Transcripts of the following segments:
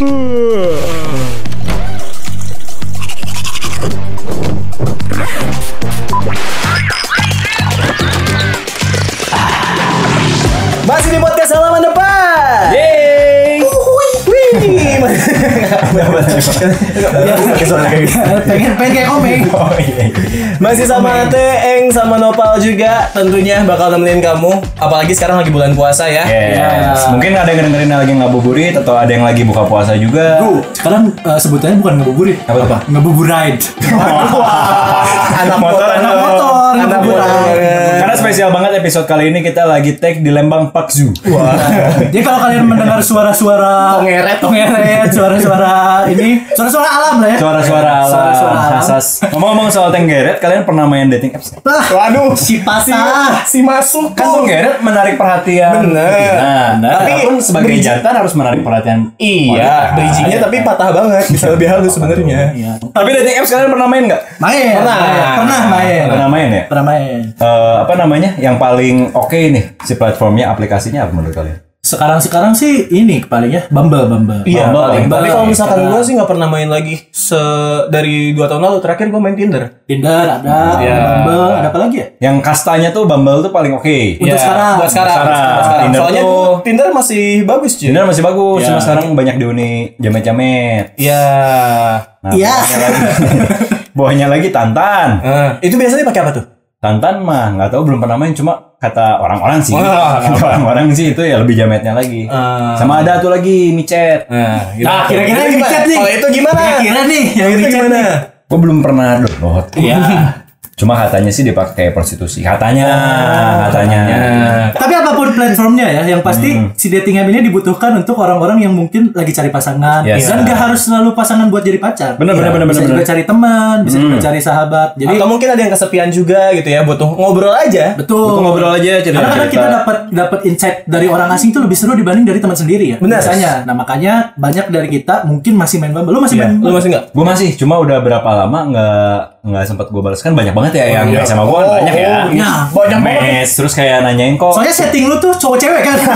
Ugh. Pengen pengen kayak komeng Oh iya. Masih sama Teeng sama Nopal juga tentunya bakal nemenin kamu apalagi sekarang lagi bulan puasa ya. Yes. Mungkin ada yang dengerin lagi ngabuburit atau ada yang lagi buka puasa juga. Bro, sekarang eh, sebutannya bukan ngebuburit Apa tuh? ngebuburide Anak motor, anak spesial banget episode kali ini kita lagi take di Lembang Park Zoo. jadi kalau kalian mendengar suara-suara Tongeret. tongeret suara-suara ini suara-suara alam lah ya Suara-suara alam. Suara-suara alam. Asas. Ngomong-ngomong soal Tenggeret, kalian pernah main dating apps? Lah, Waduh, si pasah si masuk Kan Tenggeret menarik perhatian. Bener. Nah, Tapi tapi pun sebagai jantan harus menarik perhatian. Iya, bridgingnya tapi patah banget, bisa lebih halus sebenarnya. Iya. Tapi dating apps kalian pernah main nggak? main Pernah. pernah main Pernah main ya? pernah main Eh, apa namanya? Yang paling oke nih si platformnya, aplikasinya apa menurut kalian? sekarang sekarang sih ini paling ya Bumble Bumble Iya, Bumble, paling. Bumble. Tapi kalau misalkan Sekarang. gue sih nggak pernah main lagi se dari dua tahun lalu. Terakhir gue main Tinder. Tinder ada Iya. Bumble ada apa lagi ya Yang kastanya tuh Bumble tuh paling oke. Untuk Iya, sekarang. Buat sekarang. Sekarang. buat sekarang. Tinder Soalnya tuh- Tinder masih bagus cuy. Tinder masih bagus, cuma sekarang banyak dihuni jamet-jamet. Iya. Nah, Iya. bawahnya lagi, bawahnya lagi Tantan. Nah, itu biasanya pakai apa tuh? Tantan mah nggak tahu belum pernah main, cuma kata orang-orang sih. Orang-orang sih itu ya lebih jametnya lagi. Ah. Sama ada tuh lagi micet. Nah, gitu. Nah, kira-kira dicat nih. Kalau itu gimana? Kira-kira nih yang itu gimana? nih. Gue belum pernah download. Iya. Cuma katanya sih dipakai prostitusi. Katanya, Ah, katanya. Tapi apa pun platformnya ya, yang pasti Hmm. si dating app ini dibutuhkan untuk orang-orang yang mungkin lagi cari pasangan Yes. dan gak harus selalu pasangan buat jadi pacar. Bener, bener, Iya. bener, Bisa bener, juga bener. cari teman, bisa juga Hmm. cari sahabat. Jadi Atau mungkin ada yang kesepian juga gitu ya, butuh ngobrol aja. betul. Butuh ngobrol aja, cerita-cerita. Karena kadang kita dapat dapat insight dari orang asing itu lebih seru dibanding dari teman sendiri ya. Benar. Biasanya. Nah, makanya banyak dari kita mungkin masih main Bumble. Lu masih Iya. main Lu masih nggak? Gue masih, cuma udah berapa lama nggak nggak sempat gue balas kan banyak banget ya yang iya. sama gue Oh, banyak ya. iya. Banyak banget. Mes, terus kayak nanyain kok. Soalnya setting lu tuh cowok cewek kan.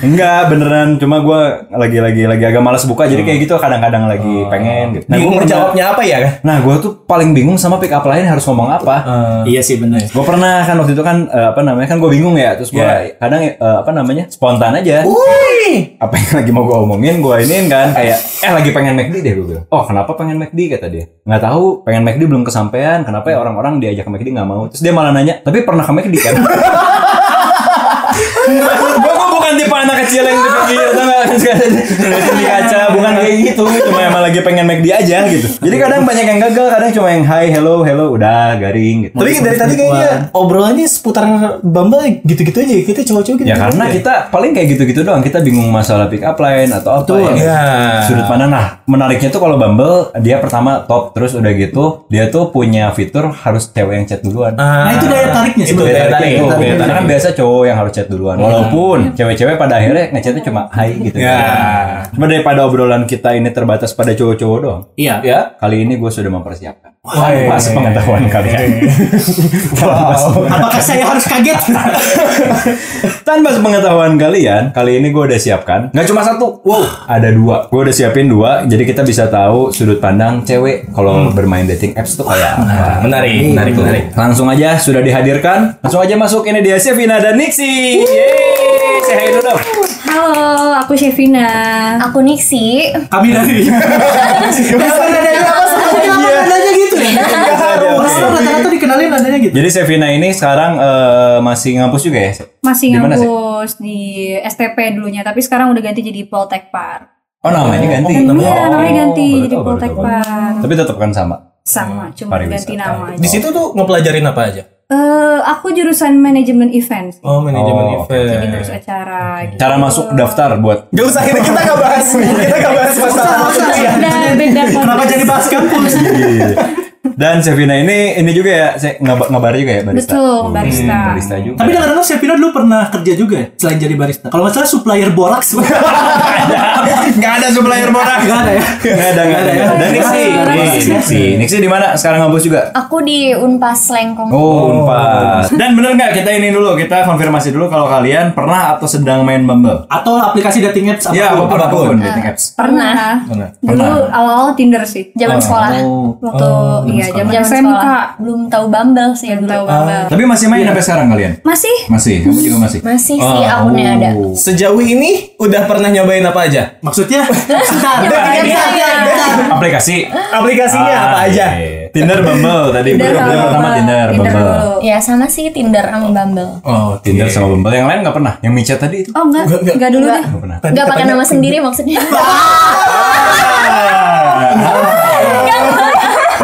Enggak beneran, cuma gue lagi lagi lagi agak malas buka jadi kayak gitu kadang-kadang lagi pengen. Gitu. Bingung gua pernah- menjawabnya apa ya? Nah gue tuh paling bingung sama pick up line harus ngomong apa. iya sih benar. Gue pernah kan waktu itu kan eh, apa namanya kan gue bingung ya terus gue kadang eh, apa namanya spontan aja. Wih. apa yang lagi mau gue omongin gue iniin kan kayak eh lagi pengen McD deh gue bilang oh kenapa pengen McD kata dia nggak tahu pengen McD belum kesampaian kenapa ya orang-orang diajak ke McD nggak mau terus dia malah nanya tapi pernah ke McD kan gue tipe anak kecil yang gitu atau nggak di kaca bukan kayak gitu cuma emang lagi pengen McD aja gitu jadi kadang banyak yang gagal kadang cuma yang hi hello hello udah garing gitu Tapi dari tadi kayaknya obrolannya seputar Bumble gitu-gitu aja. Kita cowok-cowok gitu. Ya karena kita paling kayak gitu-gitu doang. Kita bingung masalah pick up line atau apa ya. Ya. Sudut pandang. Nah, menariknya tuh kalau Bumble dia pertama top terus udah gitu dia tuh punya fitur harus cewek yang chat duluan. Nah, itu daya tariknya Itu sebenarnya. daya Daya tarik. tarik itu. Daya tarik. Karena kan biasa cowok yang harus chat duluan. Walaupun cewek-cewek pada akhirnya ngechatnya cuma hai gitu. Ya. Cuma daripada obrolan kita ini terbatas pada cowok-cowok doang. Iya. Ya. Kali ini gue sudah mempersiapkan. Wah. Tanpa sepengetahuan kalian. Wow. Apakah saya harus kaget? Tanpa sepengetahuan kalian, kali ini gue udah siapkan. Nggak cuma satu, wow, ada dua. Gue udah siapin dua, jadi kita bisa tahu sudut pandang cewek kalau bermain dating apps tuh kayak apa. Menarik, menarik, menarik. Langsung aja sudah dihadirkan. Langsung aja masuk ini dia Sevina dan Nixie. Yeay, say hi dulu dong. Halo, aku Shevina. Aku Nixie. Kami dari. Gitu ya. Orang rata-rata dikenalin nadanya gitu. Jadi Sevina ini sekarang eh, masih ngampus juga ya? Masih Di mana sih? ngampus di STP dulunya, tapi sekarang udah ganti jadi Poltek Par. Oh namanya ganti. Iya, Oh, namanya ganti baru jadi Poltek tahu. Par. Tapi tetap kan sama. Sama, cuma ganti nama aja. Di situ tuh ngepelajarin apa aja? Eh, aku jurusan manajemen event. Oh, manajemen Oh, oke. Jadi event. ngurus acara gitu. Cara masuk daftar buat Gak usah kita kita gak bahas kita gak bahas masalah Usah, usah. beda Kenapa jadi bahas kampus? Dan Sevina ini ini juga ya, saya ngabar, ngabar juga ya barista. Betul, barista. Hmm, barista juga. Tapi dengar-dengar Sevina dulu pernah kerja juga ya selain jadi barista. Kalau nggak salah supplier borax. Nggak ada supplier borak. Nggak ada ya? Nggak ada, nggak ada. Dan Nixi, ada. Nih, Nixi, Nixi di mana? Sekarang ngampus juga. Aku di Unpas Lengkong. Oh, Unpas. Dan bener nggak kita ini dulu kita konfirmasi dulu kalau kalian pernah atau sedang main Bumble? Atau aplikasi dating apps Ya, apa pun. apa pun, apa pun apa pun. dating apps. Pernah. Pernah. Dulu awal-awal Tinder sih. Zaman sekolah. Waktu iya zaman Zaman SMK. sekolah. Belum tahu Bumble sih ya Belum dulu. tahu Bumble. Tapi masih main sampai sekarang kalian? Masih? Masih, kamu juga masih. Masih sih akunnya ada. Sejauh ini udah pernah nyobain apa aja? Maksudnya? Aplikasi. Aplikasinya Ah, apa aja? iya, iya. Tinder, Bumble tadi. Tinder sama pertama Bumble. Tinder, Tinder Bumble. dulu. Ya sama sih Tinder sama Bumble. Oh, Tinder sama Bumble. Yang lain nggak pernah? Yang micet tadi itu? Oh enggak, enggak dulu deh. Nggak pernah. Gak pakai nama sendiri maksudnya.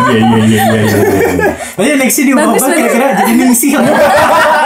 Iya, iya, iya, iya, iya. Jadi Nexi di Bagus, Bumble bagus. kira-kira jadi Ningsi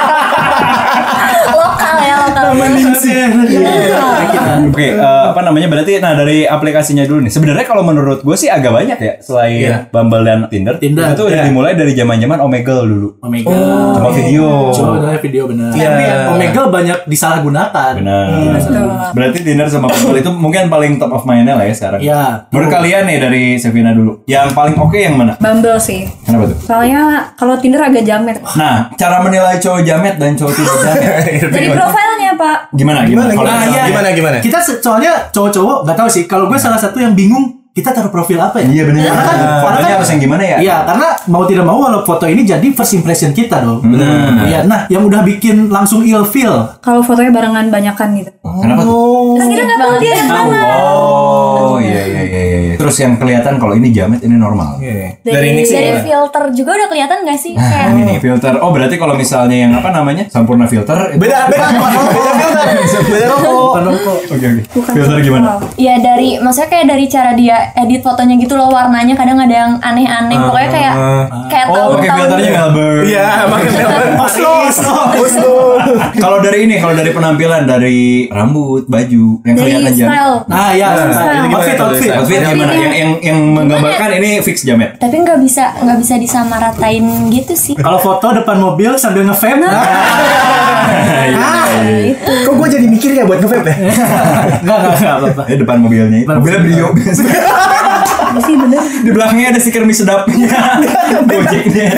Oke, eh, apa namanya? Berarti nah dari aplikasinya dulu nih. Sebenarnya kalau menurut gue sih agak banyak ya selain Iya. Bumble dan Tinder. Tinder, itu udah iya. dimulai dari zaman-zaman Omegle dulu. Omega. Cuma video. Cuma video benar. Iya. Tapi Omega banyak disalahgunakan. Benar. Betul. Berarti Tinder sama Bumble itu mungkin paling top of mind-nya lah ya sekarang. Iya. Menurut kalian nih dari Sevina dulu, yang paling oke yang mana? Bumble sih. Kenapa tuh? Soalnya kalau Tinder agak jamet. Nah, cara menilai cowok jamet dan cowok tidak jamet. Dari profilnya, Pak. Gimana? Gimana? Kalau Nah, iya. Gimana gimana? Kita soalnya cowok-cowok nggak tahu sih. Kalau gue salah satu yang bingung kita taruh profil apa ya? Iya benar. Karena kan- karena Fotonya kan- harus yang gimana ya? Iya, karena mau tidak mau kalau foto ini jadi first impression kita dong. Benar. Iya, nah yang udah bikin langsung ill feel. Kalau fotonya barengan banyakan gitu. Kenapa tuh? Terus kita nggak tahu dia yang mana. Oh, iya iya iya iya. Terus yang kelihatan kalau ini jamet ini normal. Oke. Dari, Dari dari gimana? filter juga udah kelihatan gak sih? Nah, Kayak ini nih filter. Oh, berarti kalau misalnya yang apa namanya? Sampurna filter. itu- Beda beda beda filter. Beda rokok. Oke oke. Filter gimana? ya dari maksudnya kayak dari cara dia edit fotonya gitu loh warnanya kadang ada yang aneh-aneh pokoknya kayak kayak Oh, pakai tahun-tahun filternya Melbourne. Iya, pakai. Oslo, Oslo. Oslo. Kalau dari ini, kalau dari penampilan dari rambut, baju yang Dari kelihatan jamet. style. Nah, ya, Nah, ini gimana outfit, tuh, outfit. Desa? Outfit gimana? Yang yang yang menggambarkan ini fix jamet. tapi nggak bisa nggak bisa disamaratain gitu sih Kalau foto depan mobil sambil nge-vape, nah, Kok gue jadi mikir ya buat nge-vape ya? enggak, enggak, enggak apa-apa. Depan mobilnya. Mobilnya Brio. sih bener. Di belakangnya ada stiker mie sedapnya. Gojeknya.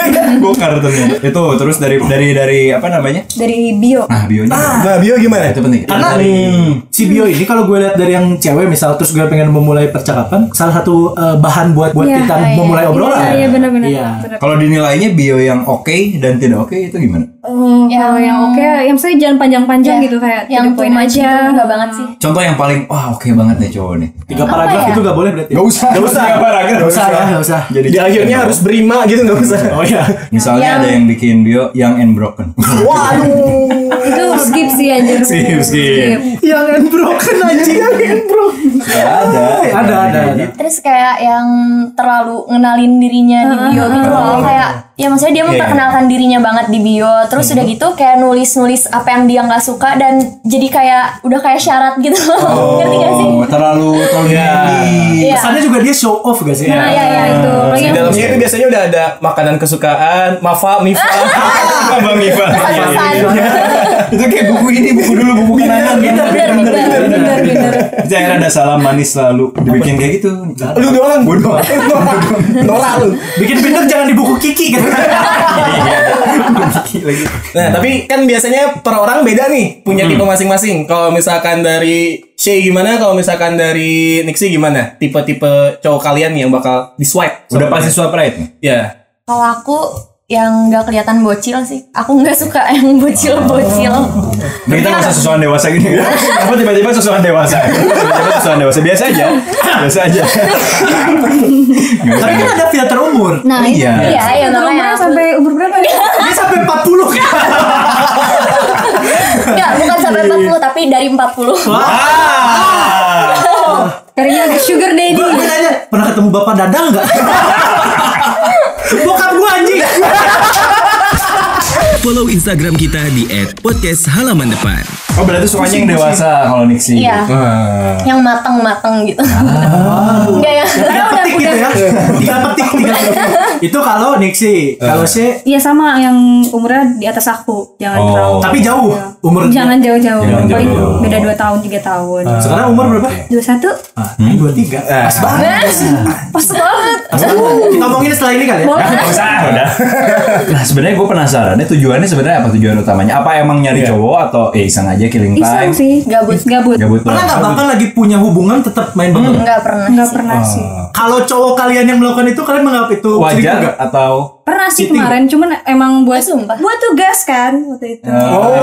Gokar ternyata. Itu terus dari dari dari apa namanya? Dari bio. Nah, bionya. Nah, bio gimana? itu penting. Karena Hmm. si bio ini kalau gue lihat dari yang cewek misal terus gue pengen memulai percakapan, salah satu eh, bahan buat buat Iya, kita iya, memulai obrolan. Iya, iya benar-benar. Iya. Benar. Kalau dinilainya bio yang oke dan tidak oke itu gimana? Oh, kalau yang oke, yang saya jangan panjang-panjang Ya, gitu kayak yang point aja enggak banget sih Contoh yang paling wah oke banget nih cowok nih. Tiga Apa paragraf ya? itu gak boleh berarti. Gak usah, gak usah. Gak paragraf, Gak usah ya, gak usah. Jadi Di akhirnya harus berima gitu nggak usah. Oh iya. Misalnya Yang- ada yang bikin bio yang and broken. Itu skip sih anjir. Skip, skip. Yang unbroken anjing, yang unbroken. ada. Ada, ada, ada. terus kayak yang terlalu ngenalin dirinya di bio gitu loh kayak ya maksudnya dia memperkenalkan dirinya banget di bio terus udah gitu kayak nulis-nulis apa yang dia nggak suka dan jadi kayak udah kayak syarat gitu loh ngerti gak sih Oh, terlalu terlalu. Iya. Kesannya juga dia show off gak sih? Nah, ya ya itu. Lagi Di dalamnya itu biasanya udah ada makanan kesukaan, Mafa, Mifa. Bang. Pesan. Itu kayak buku ini, buku dulu, buku kenangan. bener bener bener bener Itu akhirnya ada salam manis selalu dibikin kayak gitu. Lu doang. Gue doang. Norak lu. Bikin pinter jangan di buku Kiki lagi. Nah, tapi kan biasanya per orang beda nih, punya tipe masing-masing. Kalau misalkan dari Shay gimana? Kalau misalkan dari Nixie gimana? Tipe-tipe cowok kalian yang bakal di swipe? Udah pasti swipe right. Ya. kalau aku yang nggak kelihatan bocil sih aku nggak suka yang bocil bocil Nah, kita nggak usah susuan dewasa gini? Apa tiba-tiba susuan dewasa? Tiba-tiba susuan dewasa biasa aja, biasa aja. Tapi kan ada filter umur. Nah, Iya. iya ya Itu makanya sampai umur berapa ya? Dia sampai 40 kan. Enggak, bukan sampai 40 tapi dari 40 Ah. Carinya agak sugar daddy. Gue nanya, pernah ketemu Bapak Dadang nggak? Bokap gue anjing. Follow Instagram kita di @podcasthalamandepan. Oh berarti sukanya yang dewasa kalau Nixie. Iya. Yang matang-matang gitu. Enggak ya. Udah petik gitu ya. Tiga petik, tiga petik. Itu kalau Nixie, kalau si Iya sama yang umurnya di atas aku, jangan Oh. terlalu. tapi jauh umur. Jangan jauh-jauh, Jangan paling jauh. beda 2 tahun, 3 tahun. Sekarang umur berapa? Dua satu, Ah, dua tiga. Pas banget. Pas banget. Pas banget. Ini kali ya. Nggak usah, udah. Nah, sebenarnya gue penasaran, ini tujuannya sebenarnya apa tujuan utamanya? Apa emang nyari cowok atau eh iseng aja killing Iseng time? sih, Gabut. gabut. Gabut Pernah nggak bahkan lagi punya hubungan tetap main Bumble? Enggak pernah. Enggak sih. pernah sih. Kalau cowok kalian yang melakukan itu kalian menganggap itu Wajar nggak? atau Pernah sih Cheating. kemarin, cuman emang buat Sumpah. buat tugas kan waktu itu. Oh,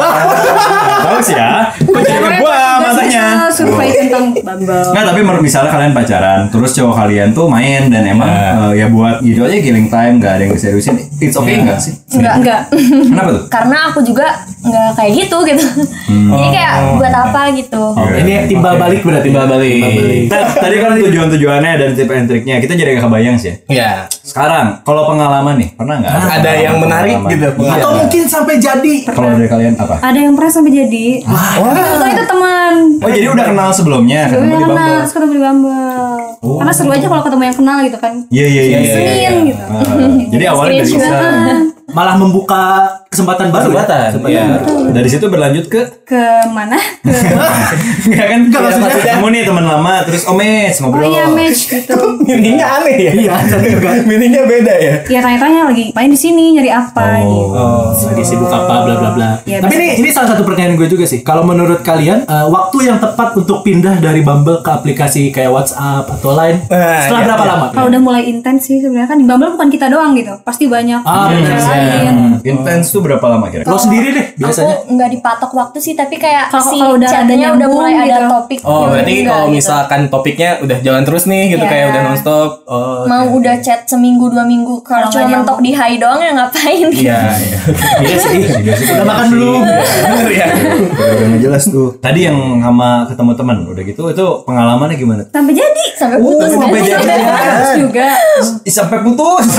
tahu sih ya? Kok jadi ke gua matanya? survei tentang Bumble. Nggak, tapi mer- misalnya kalian pacaran, terus cowok kalian tuh main dan emang eh, ya buat gitu aja killing time, nggak ada yang diseriusin. It's okay nggak sih? Enggak. Enggak. Kenapa tuh? Karena aku juga nggak kayak gitu gitu. Jadi kayak buat apa gitu. ini timbal balik berarti. Timbal balik. Nah, tadi kan tujuan-tujuannya dan tip and triknya kita jadi nggak kebayang sih. ya. Ya. Sekarang, kalau pengalaman nih, pernah nggak? Ada yang menarik pengalaman? gitu. Atau mungkin sampai jadi. Kalau dari kalian apa? Ada yang pernah sampai jadi. Atau itu teman. Oh jadi udah kenal sebelumnya, ketemu Sebelumnya di kenal, Bumble. terus ketemu di Bumble. Karena seru aja kalau ketemu yang kenal gitu kan. Iya iya iya. iya, Senin iya. gitu. Ah, jadi awalnya dari. Malah membuka kesempatan baru. ya? Kesempatan, Kesempatan iya. baru. dari situ berlanjut ke Ke mana? Ke Enggak kan? Enggak, maksudnya- ketemu nih teman lama terus omes Oh ngobrol. iya match gitu. Mininya aneh ya. Iya. Mininya beda ya. Ya tanya-tanya lagi main di sini nyari apa gitu. Oh, lagi sibuk apa bla bla bla. Iya, Tapi ini ini salah satu pertanyaan gue juga sih. Kalau menurut kalian eh, waktu yang tepat untuk pindah dari Bumble ke aplikasi kayak WhatsApp atau Line Nah, setelah iya, berapa iya. lama? Kalau udah mulai intens sih sebenarnya kan di Bumble bukan kita doang gitu. Pasti banyak Ah, lain. Intens tuh berapa lama kira? Lo sendiri deh biasanya. Aku nggak dipatok waktu sih, tapi kayak Kalau- si kalau udah ada chatnya udah mulai ada gitu. topik. Oh, berarti kalau gitu. misalkan topiknya udah jalan terus nih gitu Iya. kayak udah nonstop. Oh. mau udah chat seminggu dua minggu kalau cuma mentok di high doang ya ngapain? Iya, iya. Iya sih. Udah makan belum? Bener ya. Udah udah nggak jelas tuh. Tadi yang sama ketemu teman udah gitu itu pengalamannya gimana? Sampai jadi. Sampai putus kan? sampai jadi. Terus juga Sampai putus.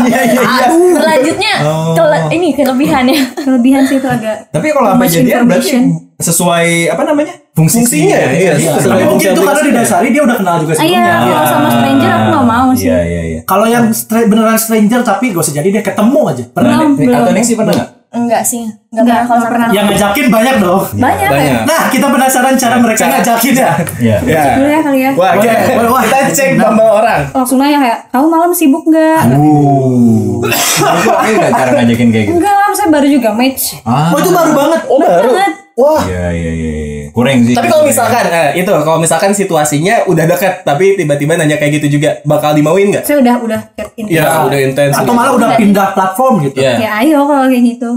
Iya iya iya. Berlanjutnya Oh. kele- ini kelebihannya. kelebihan sih itu agak Tapi kalau sampai jadian berarti sesuai apa namanya? Fungsinya ya. Iya. Iya, sesuai Tapi mungkin itu karena didasari dia udah kenal juga Ah, Iya, sebelumnya. kalau sama stranger aku gak mau sih. Iya iya iya. Kalau yang stra- beneran stranger tapi gak usah jadi dia ketemu aja. Pernah? Belum, Nih, Atau belum. Nexi pernah nggak? Enggak sih, enggak Enggak, pernah kalau sama pernah. Yang ngajakin banyak dong. Banyak ya. Banyak. Nah, kita penasaran cara mereka Cara- ngajakin ya. Iya. Ya. Dulu ya kali ya. Wah, Boleh, kita, boleh, wah. kita cek Bumble orang. Langsung nanya kayak, kamu malam sibuk nggak? Uh. Itu oke nggak cara ngajakin kayak gitu? Enggak lah, saya baru juga match. Ah. Oh, itu baru banget. Oh, baru. Banget. Wah. Iya iya iya. iya. Kurang sih. Tapi kalau misalkan eh, itu kalau misalkan situasinya udah dekat tapi tiba-tiba nanya kayak gitu juga bakal dimauin nggak? Saya udah udah chat intens. Ya, udah intens. Atau malah udah pindah platform gitu. Iya. Ya ayo kalau kayak gitu.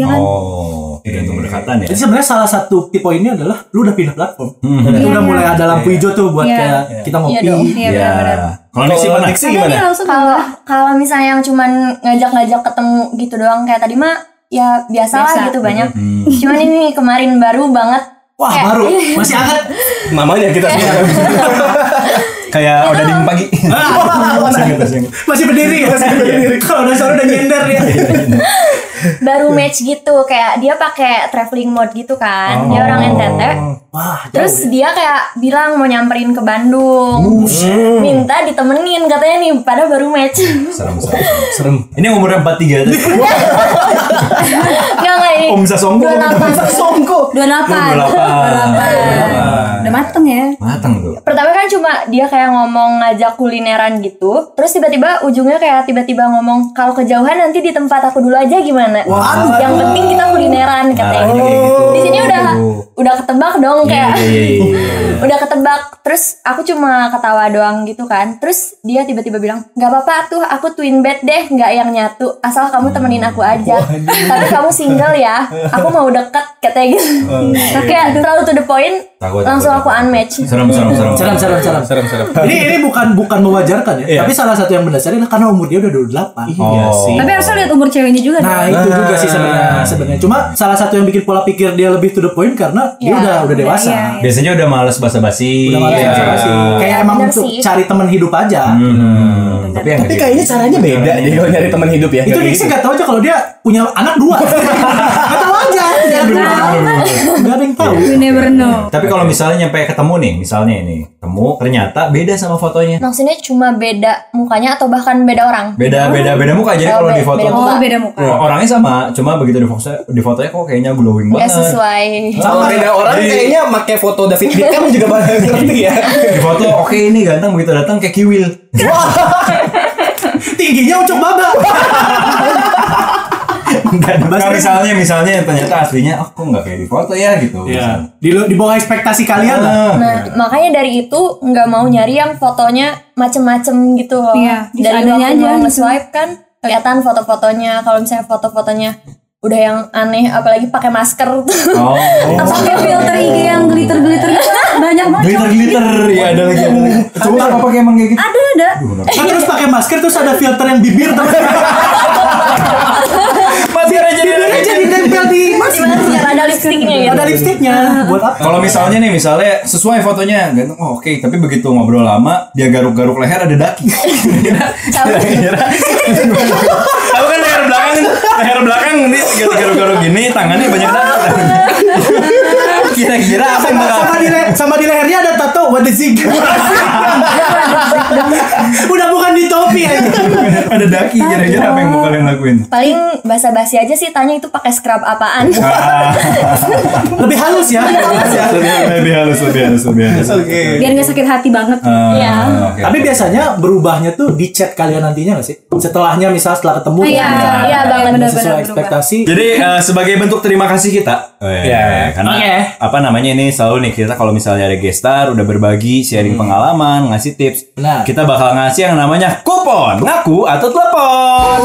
Ya kan? Oh, tergantung pendekatan ya. Jadi sebenarnya salah satu tip poinnya adalah lu udah pindah platform. Hmm. Iya, udah iya. mulai ada lampu hijau tuh buat Iya. kayak kita ngopi. Iya. Iya Iya. Kalau Kalau? Nixi Ada gimana? nih langsung Kalau kalau misalnya yang cuman ngajak-ngajak ketemu gitu doang kayak tadi mah ya biasa lah Biasa. gitu banyak. Hmm. Cuman ini kemarin baru banget. Wah, Kayak- baru. Masih hangat. Mamanya kita. Kayak udah dingin pagi. Masih berdiri masih berdiri. Kalau udah sore udah nyender ya. Baru match gitu kayak dia pakai traveling mode gitu kan. Dia orang NTT. Wah, Terus ya. dia kayak bilang mau nyamperin ke Bandung. Minta ditemenin katanya nih pada baru match. Serem serem. Serem. Ini umurnya 43 tadi. Enggak enggak ini. Oh, bisa sombong. 28. Songko. 28. 28. Udah mateng ya. Matang tuh. Pertama kan cuma dia kayak ngomong ngajak kulineran gitu. Terus tiba-tiba ujungnya kayak tiba-tiba ngomong kalau kejauhan nanti di tempat aku dulu aja gimana? Waduh. Yang penting kita kulineran katanya Arahnya gitu. kayak gitu. Di sini udah udah ketebak dong kayak. Iya, iya, iya, iya. udah ketebak. Terus aku cuma ketawa doang gitu kan. Terus dia tiba-tiba bilang, "Gak apa-apa tuh, aku twin bed deh, nggak yang nyatu. Asal kamu temenin aku aja. Tapi kamu single ya. Aku mau deket katanya gitu. kayak terlalu to the point. Takut, langsung takut, aku unmatch. Serem serem serem. Serem, serem, serem. Serem serem. Ini ini bukan bukan mewajarkan ya, Iya. tapi salah satu yang mendasari adalah karena umur dia udah 28. Iya Oh. sih. Tapi harusnya lihat umur ceweknya juga Nah, dong. itu juga sih sebenarnya sebenarnya. Cuma salah satu yang bikin pola pikir dia lebih to the point karena dia Ya, udah udah dewasa. iya, iya. Biasanya udah males basa-basi. Udah malas Iya. basa-basi. Kayak emang Bener untuk sih. cari teman hidup aja. Hmm. Tapi Tapi kayak kayaknya caranya beda kalau nyari teman hidup ya. Itu Kayak Nixie gitu. gak tahu aja kalau dia punya anak dua. gak tahu Nggak ada yang tahu. You never know. Tapi kalau misalnya nyampe ketemu nih, misalnya ini, ketemu ternyata beda sama fotonya. Maksudnya cuma beda mukanya atau bahkan beda orang? Beda beda beda muka. Jadi Oh, kalau di foto beda Oh, beda muka. Oh, orangnya sama, cuma begitu di foto di fotonya kok kayaknya glowing Nggak banget. sesuai. Kalau beda orang Jadi- kayaknya pakai foto David Beckham juga bakal ngerti ya. Di foto oke ini ganteng begitu datang kayak kiwil. Tingginya ucuk baba. Nah, misalnya misalnya ternyata aslinya oh kok nggak kayak di foto ya gitu. Ya. Di, di bawah ekspektasi kalian lah. Ah, Nah, makanya dari itu nggak mau nyari yang fotonya macem-macem gitu loh. Iya, dari waktu aja mau gitu. nge-swipe kan kelihatan foto-fotonya. Kalau misalnya foto-fotonya udah yang aneh, apalagi pakai masker tuh. Oh. Atau pakai filter IG yang glitter-glitter gitu. Banyak banget. Glitter glitter ya ada lagi ada lagi. Coba apa pakai emang kayak gitu? Ada ada. Kan terus pakai masker terus ada filter yang bibir terus Masih aja bibirnya jadi nempel di masker. Gimana sih yang ada lipstiknya lipstiknya. Buat apa? Kalau misalnya nih misalnya sesuai fotonya ganteng oh oke tapi begitu ngobrol lama dia garuk-garuk leher ada daki. Tahu kan leher belakang leher belakang ini garuk-garuk gini tangannya banyak daki. Kira-kira apa yang bakal Sama di, le- sama di lehernya ada tato what the zig. Udah bukan di topi ya. ada daki kira-kira apa yang mau kalian lakuin? Paling basa-basi aja sih tanya itu pakai scrub apaan. Lebih halus ya. lebih halus lebih halus lebih halus. Oke. Biar nggak sakit hati banget. Iya. Ah, oke, Tapi oke. biasanya berubahnya tuh di chat kalian nantinya gak sih? Setelahnya misal setelah ketemu Iya, kan, iya, nggak banget, sesuai ekspektasi. Jadi eh, sebagai bentuk terima kasih kita, Ya, karena oke. Apa namanya ini selalu nih kita kalau misalnya ada gestar udah berbagi sharing pengalaman, ngasih tips, Nah. kita bakal ngasih yang namanya kupon ngaku atau telepon.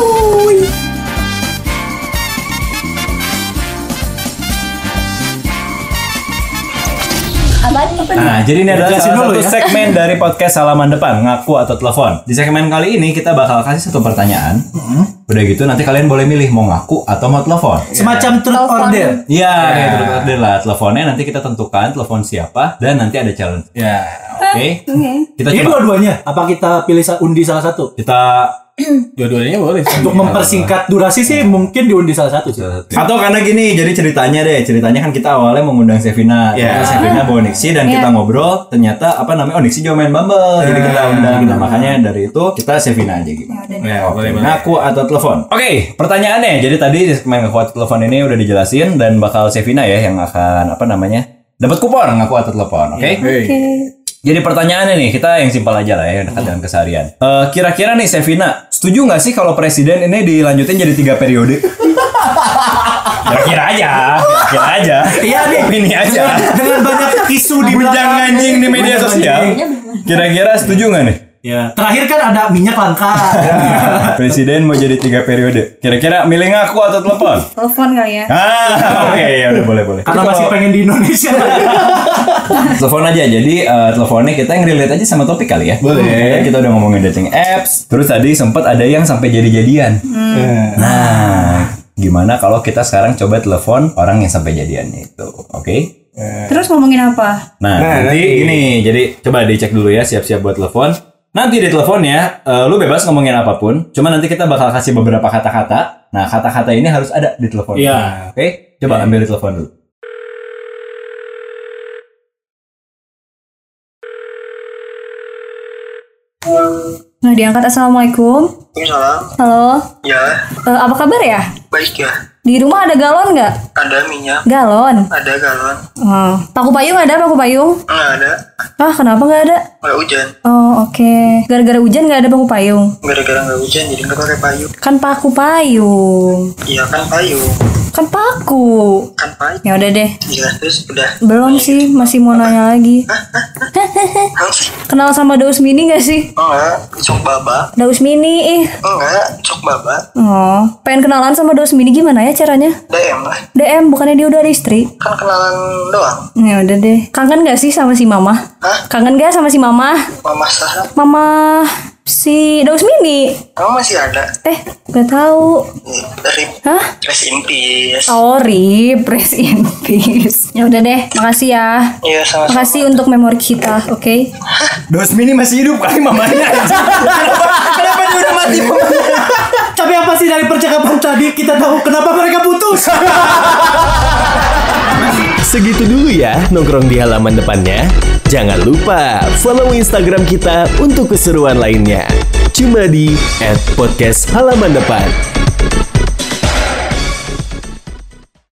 Nah, jadi ini adalah salah dulu satu ya. segmen dari podcast halaman depan ngaku atau telepon. Di segmen kali ini kita bakal kasih satu pertanyaan. Udah gitu nanti kalian boleh milih mau ngaku atau mau telepon. Semacam truth Telepon. order. Iya, kayak terus order lah. Teleponnya nanti kita tentukan telepon siapa dan nanti ada challenge. Ya. Oke. Oke. Kita Ini coba. dua-duanya. Apa kita pilih undi salah satu? Kita Dua-duanya boleh. Untuk mempersingkat durasi sih mungkin diundi salah satu sih. atau karena gini, jadi ceritanya deh, ceritanya kan kita awalnya mengundang Sevina, Iya. Ternyata Sevina bawa Nixie dan kita ngobrol, ternyata apa namanya, oh Nixie juga main Bumble, jadi kita undang, nah, makanya dari itu kita Sevina aja gitu. Ya, boleh. Ngaku atau telepon? Oke, pertanyaannya. Jadi tadi ngaku atau telepon ini udah dijelasin dan bakal Sevina ya yang akan apa namanya dapat kupon ngaku atau telepon. Oke. Oke. Jadi pertanyaannya nih kita yang simpel aja lah ya yang dekat dengan keseharian. Eh, kira-kira nih Sevina, setuju nggak sih kalau presiden ini dilanjutin jadi tiga periode? Kira-kira aja, kira aja. Iya nih. Opini aja. Dengan banyak isu di belakang. anjing di media sosial. Kira-kira setuju nggak nih? Ya. Terakhir kan ada minyak langka. Presiden mau jadi tiga periode. Kira-kira milih ngaku atau telepon? Telepon kali ya. Ah, oke ya udah boleh boleh. Karena masih kalau- pengen di Indonesia. telepon aja. Jadi eh, teleponnya kita yang relate aja sama topik kali ya. Boleh. Kan kita udah ngomongin dating apps. Terus tadi sempat ada yang sampai jadi-jadian. Nah, gimana kalau kita sekarang coba telepon orang yang sampai jadiannya itu, oke? Terus ngomongin apa? Nah, Nah, nanti nanti. gini, jadi coba dicek dulu ya, siap-siap buat telepon. Nanti di teleponnya, eh, lu bebas ngomongin apa pun. Cuma nanti kita bakal kasih beberapa kata-kata. Nah, kata-kata ini harus ada di telepon. Iya. Oke, coba ambil di telepon dulu. Nggak diangkat. Assalamualaikum. Salam. Halo. Ya, Eh, apa kabar ya? baik ya. Di rumah ada galon nggak? Ada minyak, Galon. ada galon. Oh. Paku payung ada paku payung? Enggak ada, Ah kenapa nggak ada? enggak hujan. Oh oke. Gara-gara hujan nggak ada paku payung? Gara-gara enggak hujan jadi enggak pakai payung. Kan paku payung. Iya kan payung, Kan paku. kan payung. Ya udah deh. Iya, terus udah. Belum sih, masih mau nanya lagi. Emang sih? Kenal sama Daus Mini gak sih? Enggak, cok baba. Daus Mini ih. Enggak, cok baba. Oh, pengen kenalan sama Daus Mini gimana ya caranya? DM lah. DM bukannya dia udah ada istri? Kan kenalan doang. Ya udah deh. Kangen gak sih sama si Mama? Hah? Kangen gak sama si Mama? Mama saham. Mama si Daus Mini. Kamu masih ada? Eh, gak tahu. Nih, Dari Hah? Rest in peace. Oh, rip, rest in peace. Ya udah deh, makasih ya. Iya, sama-sama. Makasih untuk memori kita, oke? Dos Mini masih hidup kali mamanya. kenapa, kenapa dia udah mati? Tapi apa sih dari percakapan tadi kita tahu kenapa mereka putus? Segitu dulu ya nongkrong di halaman depannya. Jangan lupa follow Instagram kita untuk keseruan lainnya. Cuma di @podcast halaman depan.